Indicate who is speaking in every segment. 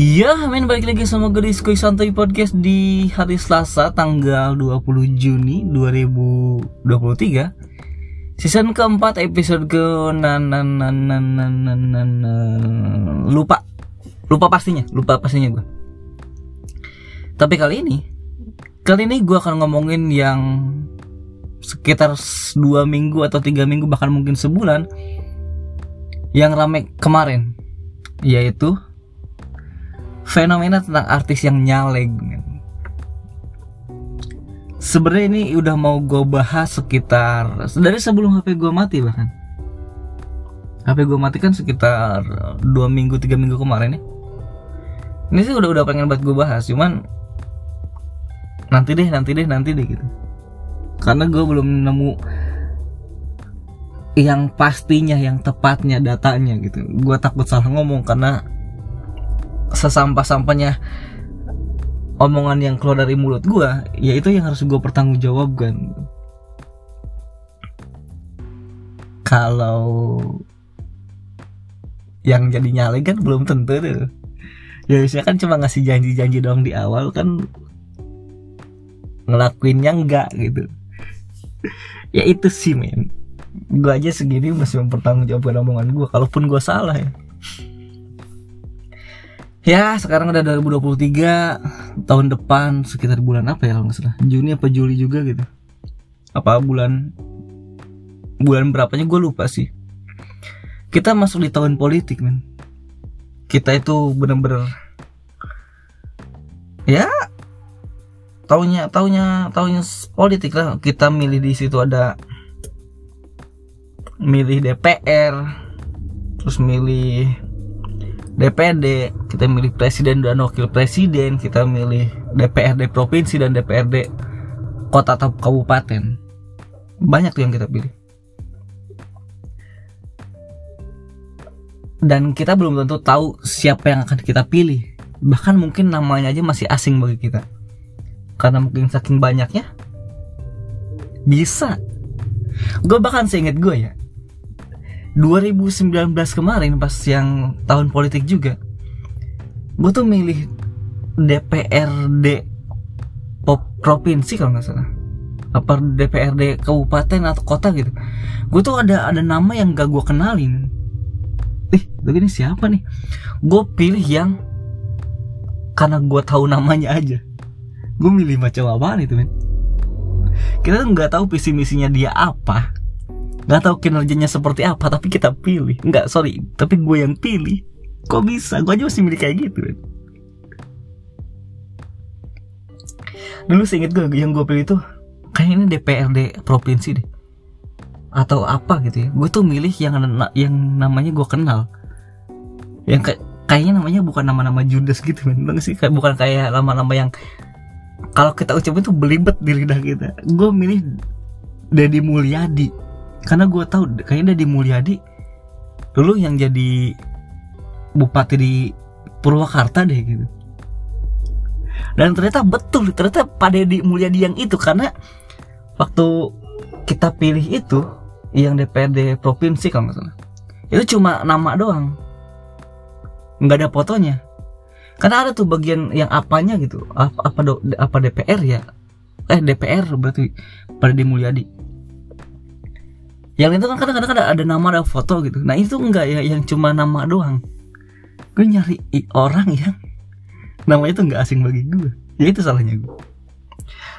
Speaker 1: Ya, main balik lagi sama gue di Skoy Santai Podcast di hari Selasa tanggal 20 Juni 2023 Season keempat episode ke nan nan nan nan nan nan lupa. Lupa pastinya lupa pastinya gue. Tapi kali ini kali ini gue akan ngomongin yang sekitar dua minggu atau tiga minggu bahkan mungkin sebulan yang rame kemarin yaitu fenomena tentang artis yang nyaleg sebenarnya ini udah mau gue bahas sekitar dari sebelum HP gue mati bahkan. HP gue mati kan sekitar dua minggu tiga minggu kemarin ya. Ini sih udah udah pengen buat gue bahas cuman nanti deh nanti deh nanti deh gitu. Karena gue belum nemu yang pastinya yang tepatnya datanya gitu. Gue takut salah ngomong karena sesampah-sampahnya omongan yang keluar dari mulut gue ya itu yang harus gue pertanggungjawabkan kalau yang jadi nyale kan belum tentu tuh. Ya biasanya kan cuma ngasih janji-janji doang di awal kan ngelakuinnya enggak gitu. Ya itu sih men. Gue aja segini masih mempertanggungjawabkan omongan gue kalaupun gue salah ya Ya sekarang udah 2023 Tahun depan sekitar bulan apa ya kalau nggak salah? Juni apa Juli juga gitu. Apa bulan Bulan berapanya gue lupa sih. Kita masuk di tahun politik men. Kita itu bener-bener Ya Taunya taunya taunya politik lah. Kita milih di situ ada Milih DPR Terus milih DPD, kita milih presiden dan wakil presiden, kita milih DPRD provinsi dan DPRD kota atau kabupaten. Banyak tuh yang kita pilih. Dan kita belum tentu tahu siapa yang akan kita pilih. Bahkan mungkin namanya aja masih asing bagi kita. Karena mungkin saking banyaknya bisa. Gue bahkan seinget gue ya, 2019 kemarin pas yang tahun politik juga gue tuh milih DPRD pop provinsi kalau nggak salah. Apa DPRD kabupaten atau kota gitu. Gue tuh ada ada nama yang gak gue kenalin. Ih begini siapa nih? Gue pilih yang karena gue tahu namanya aja. Gue milih macam apa itu men? Kita tuh nggak tahu visi misinya dia apa nggak tahu kinerjanya seperti apa tapi kita pilih. Nggak sorry tapi gue yang pilih. Kok bisa? Gue aja masih milih kayak gitu kan dulu seinget gue yang gue pilih tuh kayaknya DPRD provinsi deh. Atau apa gitu ya. Gue tuh milih yang yang namanya gue kenal. Yang kayak kayaknya namanya bukan nama-nama Judas gitu kan sih? Kayak bukan kayak nama-nama yang kalau kita ucapin tuh belibet di lidah kita. Gue milih Deddy Mulyadi karena gue tahu kayaknya di Mulyadi dulu yang jadi bupati di Purwakarta deh gitu. Dan ternyata betul ternyata pada di Mulyadi yang itu karena waktu kita pilih itu yang DPRD provinsi kalau nggak salah itu cuma nama doang. Nggak ada fotonya. Karena ada tuh bagian yang apanya gitu apa apa, apa DPR ya? Eh DPR berarti pada di Mulyadi yang itu kan kadang-kadang ada, nama ada foto gitu. Nah itu enggak ya yang cuma nama doang. Gue nyari orang yang namanya tuh nggak asing bagi gue. Ya itu salahnya gue.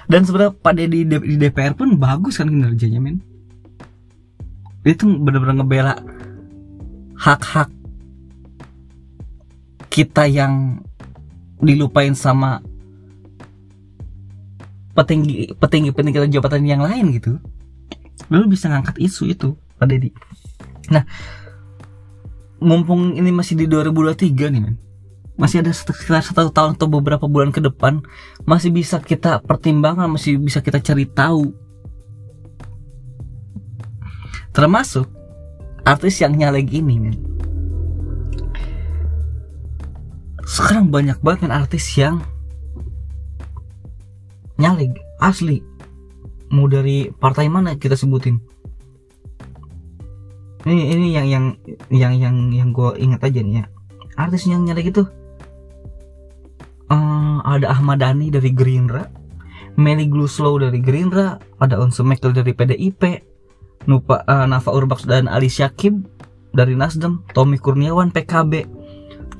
Speaker 1: Dan sebenarnya pada di, di DPR pun bagus kan kinerjanya men. Itu benar-benar ngebela hak-hak kita yang dilupain sama petinggi petinggi petinggi jabatan yang lain gitu lu bisa ngangkat isu itu Pak Deddy. Nah mumpung ini masih di 2023 nih men. Masih ada sekitar satu tahun atau beberapa bulan ke depan masih bisa kita pertimbangkan masih bisa kita cari tahu. Termasuk artis yang nyaleg ini men. Sekarang banyak banget kan artis yang nyaleg asli mau dari partai mana kita sebutin? Ini ini yang yang yang yang yang gue ingat aja nih ya. Artis yang nyari gitu eh, ada Ahmad Dhani dari Gerindra Meli Gluslow dari Gerindra ada Onsu Mekel dari PDIP Nupa, eh, Nafa Urbaks dan Ali Syakib dari Nasdem Tommy Kurniawan PKB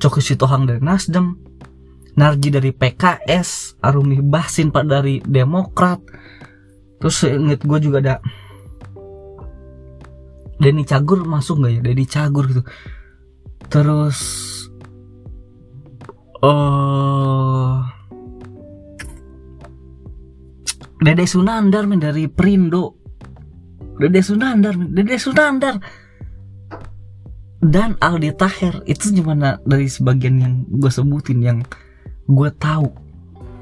Speaker 1: Coki Sitohang dari Nasdem Narji dari PKS Arumi Bahsin dari Demokrat terus inget gue juga ada Denny Cagur masuk nggak ya? Denny Cagur gitu. Terus oh Dede Sunandar men dari Prindo Dede Sunandar men. Dede Sunandar. Dan Aldi Taher itu cuma na- dari sebagian yang gue sebutin yang gue tahu.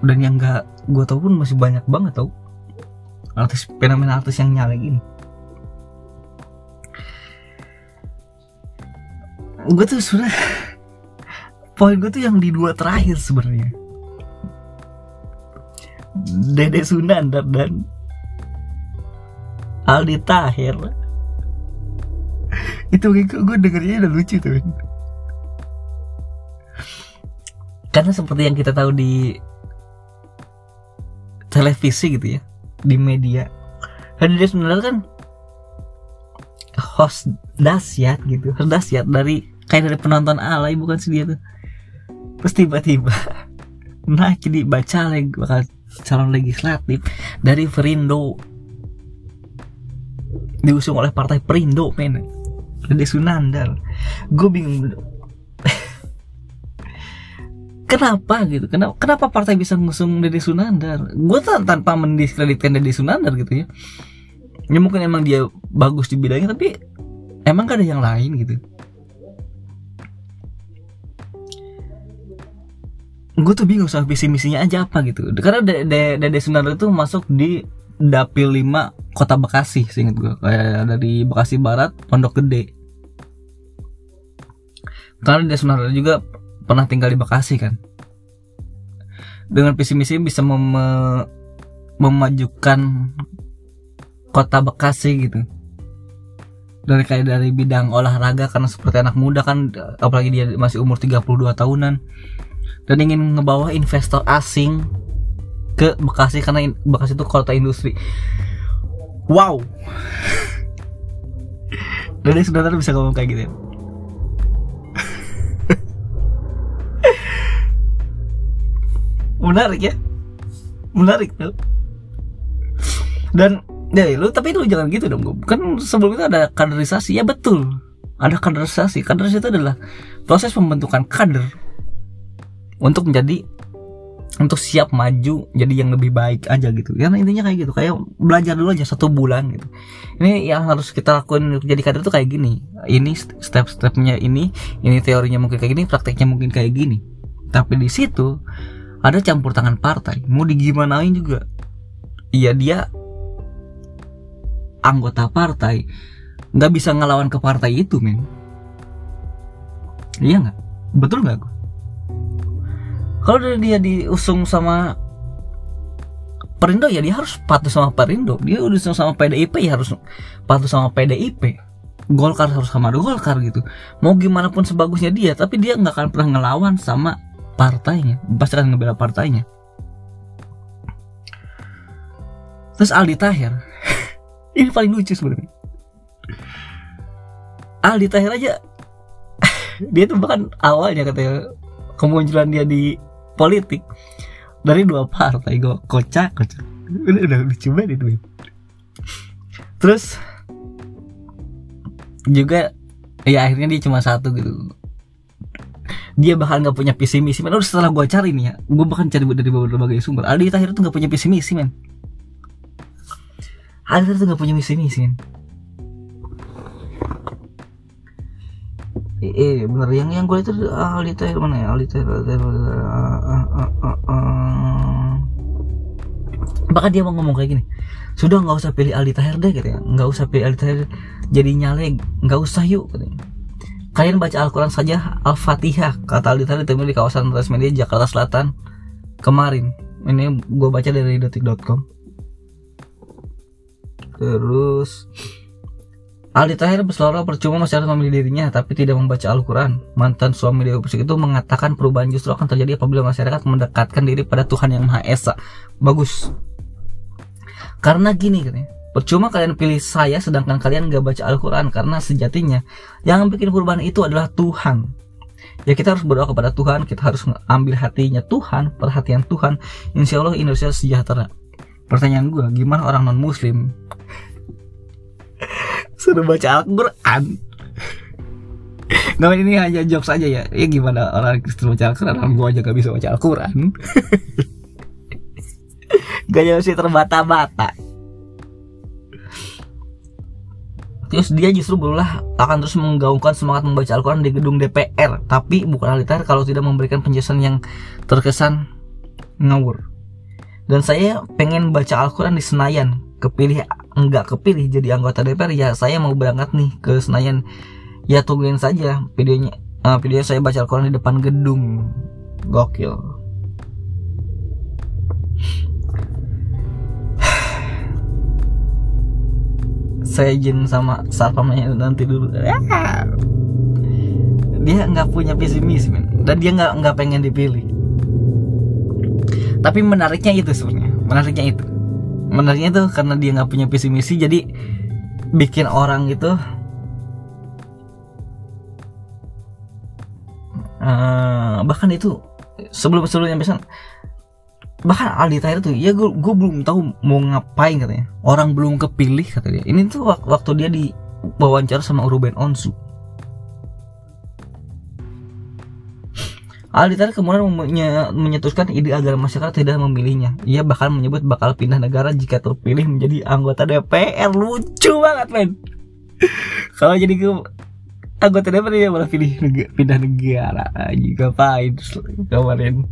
Speaker 1: Dan yang gak gue tahu pun masih banyak banget tau artis fenomena artis yang nyala gini. Gue tuh sudah poin gue tuh yang di dua terakhir sebenarnya Dede Sunandar dan Aldi Taher itu gue dengernya udah lucu tuh. Karena seperti yang kita tahu di televisi gitu ya di media. Kan dia sebenarnya kan host dahsyat gitu host dahsyat dari kayak dari penonton alay bukan sih dia tuh. Terus tiba-tiba nah jadi baca lagi bakal calon legislatif dari Perindo. Diusung oleh partai Perindo men. Dede Sunandar. Gue bingung kenapa gitu? Kenapa kenapa partai bisa ngusung Dede Sunandar gue tanpa mendiskreditkan Dede Sunandar gitu ya. Ya mungkin emang dia bagus di bidangnya tapi emang gak ada yang lain gitu. Gue tuh bingung soal visi misinya aja apa gitu. Karena Dede Sunandar itu masuk di dapil 5 kota Bekasi seinget gue kayak dari Bekasi Barat Pondok Gede. Karena Dede Sunandar juga pernah tinggal di Bekasi kan? Dengan visi misi bisa mem- memajukan kota Bekasi gitu. Dari kayak dari bidang olahraga karena seperti anak muda kan apalagi dia masih umur 32 tahunan. Dan ingin ngebawa investor asing ke Bekasi karena Bekasi itu kota industri. Wow. Dede Sunandar bisa ngomong kayak gitu ya menarik ya. Menarik tuh dan ya lu tapi lu jangan gitu dong kan sebelum itu ada kaderisasi. Ya betul. Ada kaderisasi. Kaderisasi itu adalah proses pembentukan kader untuk menjadi untuk siap maju jadi yang lebih baik aja gitu. Karena intinya kayak gitu. Kayak belajar dulu aja satu bulan gitu. Ini yang harus kita lakuin untuk jadi kader tuh kayak gini. Ini step-stepnya ini ini teorinya mungkin kayak gini prakteknya mungkin kayak gini. Tapi di situ ada campur tangan partai. Mau digimanain juga? Iya dia anggota partai. Nggak bisa ngelawan ke partai itu men. Iya nggak? Betul nggak kalau dia diusung sama Perindo ya dia harus patuh sama Perindo. Dia udah sama PDIP ya harus patuh sama PDIP Golkar harus sama Golkar gitu. Mau gimana pun sebagusnya dia tapi dia nggak akan pernah ngelawan sama partainya pasti akan ngebela partainya. Terus Aldi Tahir ini paling lucu sebenarnya. Aldi Tahir aja dia tuh bahkan awalnya katanya kemunculan dia di politik dari dua partai gue kocak kocak udah udah lucu banget itu. Terus juga ya akhirnya dia cuma satu gitu dia bahkan nggak punya visi misi men. Udah setelah gue cari nih ya gue bahkan cari dari berbagai sumber. Aldi Tahir tuh nggak punya visi misi men. Aldi tuh nggak punya visi misi men. Eh, eh bener. Yang yang gue itu Aldi Tahir mana ya? Aldi Tahir, Aldi Tahir, Aldi Tahir, ah, ah, ah, ah, ah. bahkan dia mau ngomong kayak gini sudah nggak usah pilih Aldi Tahir deh gitu ya. Nggak usah pilih Aldi Tahir jadi nyalek nggak usah yuk katanya. Kalian baca Al-Quran saja Al-Fatihah kata Aldi Tahir ditemui di kawasan Transmedia Jakarta Selatan kemarin ini gue baca dari detik.com terus Aldi Tahir berselera percuma masyarakat memilih dirinya tapi tidak membaca Al-Quran. Mantan suami Dewi Persik itu mengatakan perubahan justru akan terjadi apabila masyarakat mendekatkan diri pada Tuhan yang Maha Esa. Bagus. Karena gini katanya. Percuma kalian pilih saya sedangkan kalian gak baca Al-Quran karena sejatinya yang bikin perubahan itu adalah Tuhan. Ya kita harus berdoa kepada Tuhan, kita harus ambil hatinya Tuhan, perhatian Tuhan. Insya Allah Indonesia sejahtera. Pertanyaan gue, gimana orang non Muslim suruh baca Al-Quran? Gak ini hanya jokes saja ya. Ya gimana orang Kristen baca Al-Quran? Orang gue aja gak bisa baca Al-Quran. Gak sih terbata-bata. Terus dia justru berulah akan terus menggaungkan semangat membaca Al-Quran di gedung DPR Tapi bukan aliter kalau tidak memberikan penjelasan yang terkesan ngawur. Dan saya pengen baca Al-Quran di Senayan. Kepilih, enggak kepilih jadi anggota DPR Ya saya mau berangkat nih ke Senayan. Ya tungguin saja videonya uh, Video saya baca Al-Quran di depan gedung. Gokil saya izin sama satpamnya nanti dulu. Dia nggak punya visi misi dan dia nggak nggak pengen dipilih. Tapi menariknya itu sebenarnya. Menariknya itu. Menariknya itu karena dia nggak punya visi misi jadi bikin orang gitu uh, bahkan itu sebelum sebelumnya misalnya bahkan Aldi Tahir tuh ya gue gue belum tahu mau ngapain katanya. Orang belum kepilih kata dia. Ini tuh waktu dia di wawancara sama Ruben Onsu. Aldi Tahir kemudian menyetuskan ide agar masyarakat tidak memilihnya. Ia bahkan menyebut bakal pindah negara jika terpilih menjadi anggota DPR lucu banget men. Kalau jadi ke anggota DPR dia malah pilih pindah negara. Juga fine kemarin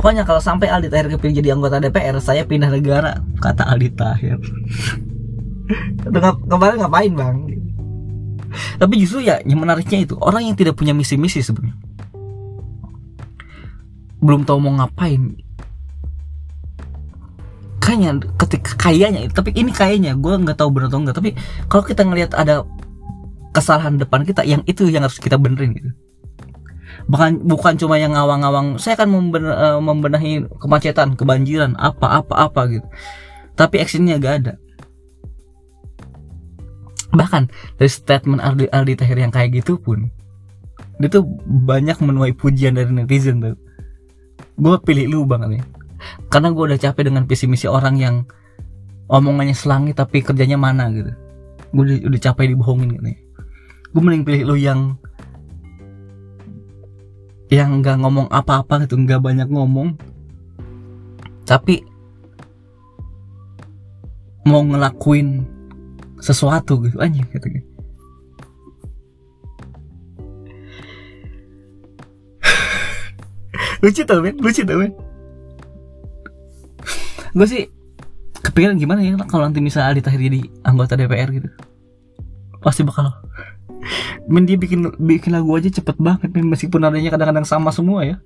Speaker 1: Pokoknya kalau sampai Aldi Tahir kepilih jadi anggota DPR, saya pindah negara, kata Aldi Tahir. kemarin ngapain bang? Tapi justru ya yang menariknya itu orang yang tidak punya misi-misi sebenarnya. Belum tahu mau ngapain. Kayaknya ketika kayaknya, tapi ini kayaknya gue nggak tahu benar atau enggak. Tapi kalau kita ngelihat ada kesalahan depan kita, yang itu yang harus kita benerin gitu bahkan bukan cuma yang ngawang-ngawang. Saya akan uh, membenahi kemacetan kebanjiran apa apa apa gitu. Tapi actionnya gak ada. Bahkan dari statement Aldi, Aldi Tahir yang kayak gitu pun dia tuh banyak menuai pujian dari netizen tuh. Gue pilih lu banget nih. Karena gue udah capek dengan visi misi orang yang omongannya selangi tapi kerjanya mana gitu. Gue udah, udah capek dibohongin gitu gue mending pilih lu yang yang nggak ngomong apa-apa gitu nggak banyak ngomong. Tapi mau ngelakuin sesuatu gitu aja gitu lucu tau men lucu tau men. Gue sih kepikiran gimana ya kalau nanti misalnya Aldi Tahir jadi anggota DPR gitu pasti bakal men dia bikin bikin lagu aja cepet banget men. Meskipun adanya kadang-kadang sama semua ya.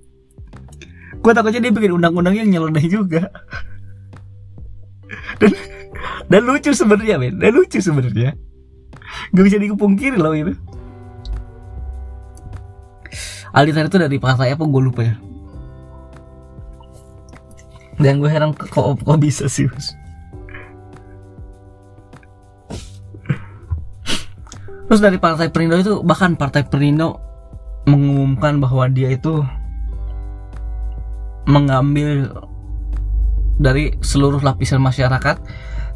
Speaker 1: Gue takutnya dia bikin undang-undang yang nyeleneh juga. Dan dan lucu sebenarnya men. Dan lucu sebenarnya. Gak bisa dikepungkiri loh itu. Aldi tadi itu dari partai apa? Gue lupa ya. Dan gue heran kok kok bisa sih Terus dari Partai Perindo itu bahkan Partai Perindo mengumumkan bahwa dia itu mengambil dari seluruh lapisan masyarakat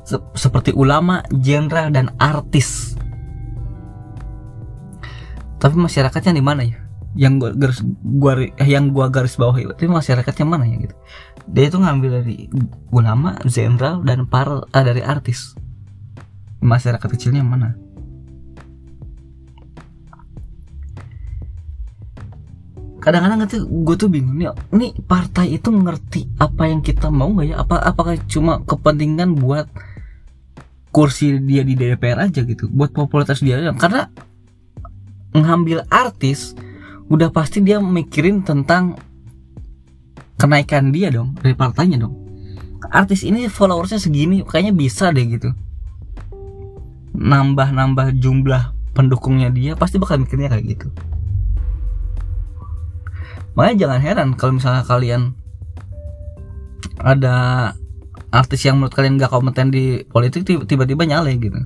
Speaker 1: se seperti ulama, jenderal dan artis. Tapi masyarakatnya di mana ya? Yang gua garis gua yang gua garis bawahi itu masyarakatnya mana ya gitu. Dia itu ngambil dari ulama, jenderal dan par ah, dari artis. Masyarakat kecilnya mana? Kadang-kadang tuh gue tuh bingung nih ini partai itu ngerti apa yang kita mau nggak ya? Apa apakah cuma kepentingan buat kursi dia di DPR aja gitu? Buat popularitas dia aja? Karena ngambil artis udah pasti dia mikirin tentang kenaikan dia dong dari partainya dong. Artis ini followersnya segini kayaknya bisa deh gitu. Nambah-nambah jumlah pendukungnya dia pasti bakal mikirnya kayak gitu makanya jangan heran kalau misalnya kalian ada artis yang menurut kalian gak kompeten di politik tiba-tiba nyale gitu.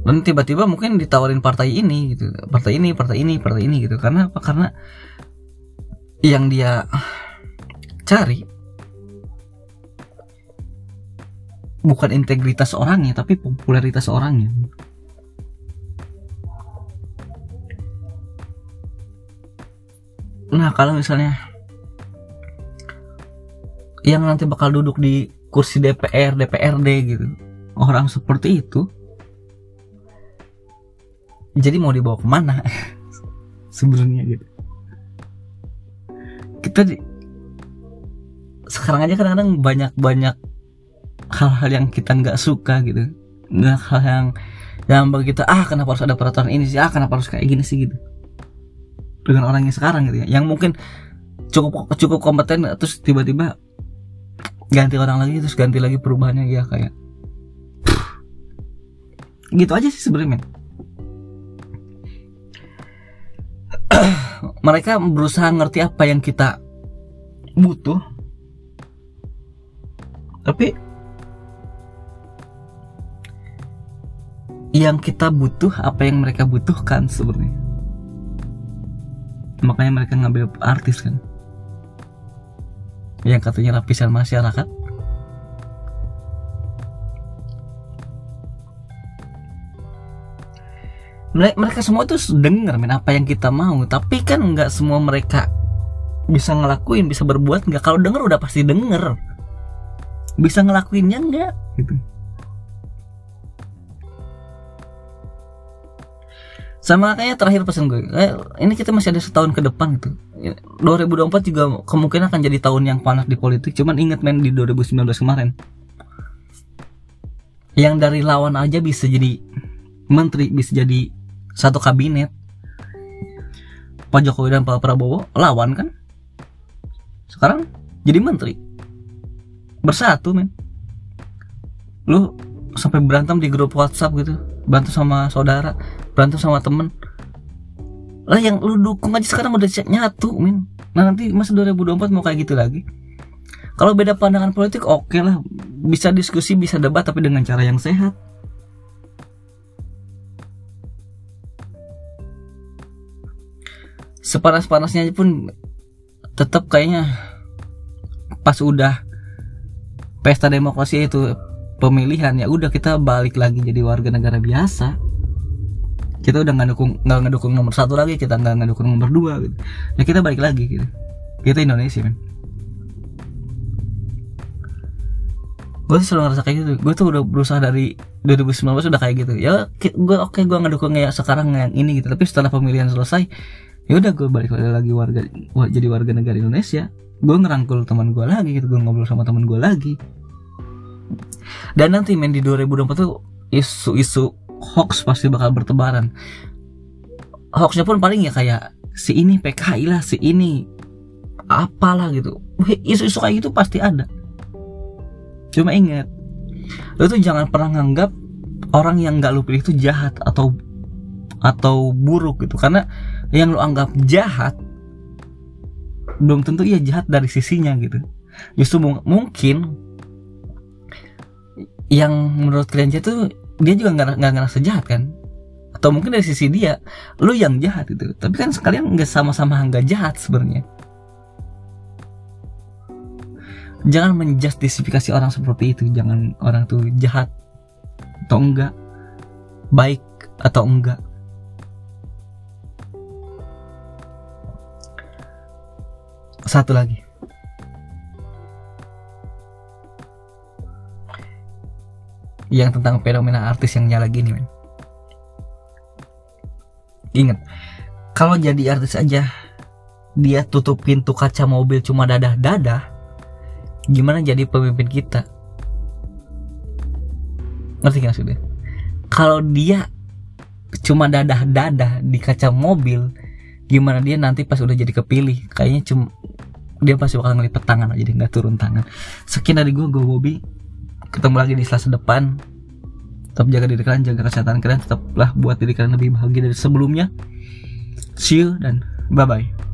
Speaker 1: Dan tiba-tiba mungkin ditawarin partai ini gitu. Partai ini partai ini partai ini gitu. Karena apa? Karena yang dia cari bukan integritas orangnya tapi popularitas orangnya nah kalau misalnya yang nanti bakal duduk di kursi DPR DPRD gitu orang seperti itu jadi mau dibawa ke mana? Sebenarnya gitu. Kita di, sekarang aja kadang-kadang banyak-banyak hal-hal yang kita nggak suka gitu. Nggak hal yang yang bagi kita ah kenapa harus ada peraturan ini sih? Ah kenapa harus kayak gini sih? gitu dengan orang yang sekarang gitu ya. Yang mungkin cukup cukup kompeten terus tiba-tiba ganti orang lagi terus ganti lagi perubahannya ya kayak gitu aja sih sebenarnya mereka berusaha ngerti apa yang kita butuh. Tapi yang kita butuh apa yang mereka butuhkan sebenarnya makanya mereka ngambil artis kan? Yang katanya lapisan masyarakat. Mereka semua tuh denger men apa yang kita mau. Tapi kan nggak semua mereka bisa ngelakuin bisa berbuat nggak. Kalau denger udah pasti denger. Bisa ngelakuinnya nggak? Gitu sama kayak terakhir pesan gue eh, ini kita masih ada setahun ke depan gitu. 2024 juga kemungkinan akan jadi tahun yang panas di politik. Cuman inget men di 2019 kemarin yang dari lawan aja bisa jadi menteri bisa jadi satu kabinet. Pak Jokowi dan Pak Prabowo lawan kan? Sekarang jadi menteri. Bersatu men. Lu sampai berantem di grup WhatsApp gitu. Bantu sama saudara berantem sama temen. Lah yang lu dukung aja sekarang udah nyatu min. Nah nanti masa 2024 mau kayak gitu lagi. Kalau beda pandangan politik oke okay lah. Bisa diskusi bisa debat tapi dengan cara yang sehat. Sepanas-panasnya pun tetap kayaknya pas udah pesta demokrasi itu pemilihan ya udah kita balik lagi jadi warga negara biasa. Kita udah nggak dukung nggak ngedukung nomor satu lagi kita nggak ngedukung nomor dua gitu. Ya kita balik lagi gitu. Kita Indonesia men. Gue selalu ngerasa kayak gitu. Gue tuh udah berusaha dari 2019 udah kayak gitu. Ya gue oke okay, gue ngedukung ya sekarang yang ini gitu. Tapi setelah pemilihan selesai ya udah gue balik lagi warga jadi warga negara Indonesia. Gue ngerangkul teman gue lagi gitu. Gue ngobrol sama teman gue lagi dan nanti men di 2024 tuh isu-isu hoax pasti bakal bertebaran. Hoaxnya pun paling ya kayak si ini PKI lah si ini apalah gitu. Isu-isu kayak gitu pasti ada. Cuma ingat lo tuh jangan pernah nganggap orang yang nggak lu pilih itu jahat atau atau buruk gitu. Karena yang lu anggap jahat belum tentu ia jahat dari sisinya gitu. Justru mungkin yang menurut kalian jahat tuh dia juga nggak nggak ngerasa jahat kan? Atau mungkin dari sisi dia lu yang jahat itu tapi kan sekalian nggak sama-sama nggak jahat sebenarnya. Jangan menjustifikasi orang seperti itu. Jangan orang tuh jahat atau enggak baik atau enggak. Satu lagi yang tentang fenomena artis yang nyala gini men. Ingat kalau jadi artis aja dia tutup pintu kaca mobil cuma dadah-dadah gimana jadi pemimpin kita? Ngerti gak sudah kalau dia cuma dadah-dadah di kaca mobil gimana dia nanti pas udah jadi kepilih kayaknya cuma dia pasti bakal ngelipet tangan aja nggak turun tangan. Sekian dari gue gue Bobby ketemu lagi di selasa depan. Tetap jaga diri kalian jaga kesehatan kalian tetaplah buat diri kalian lebih bahagia dari sebelumnya. See you dan bye bye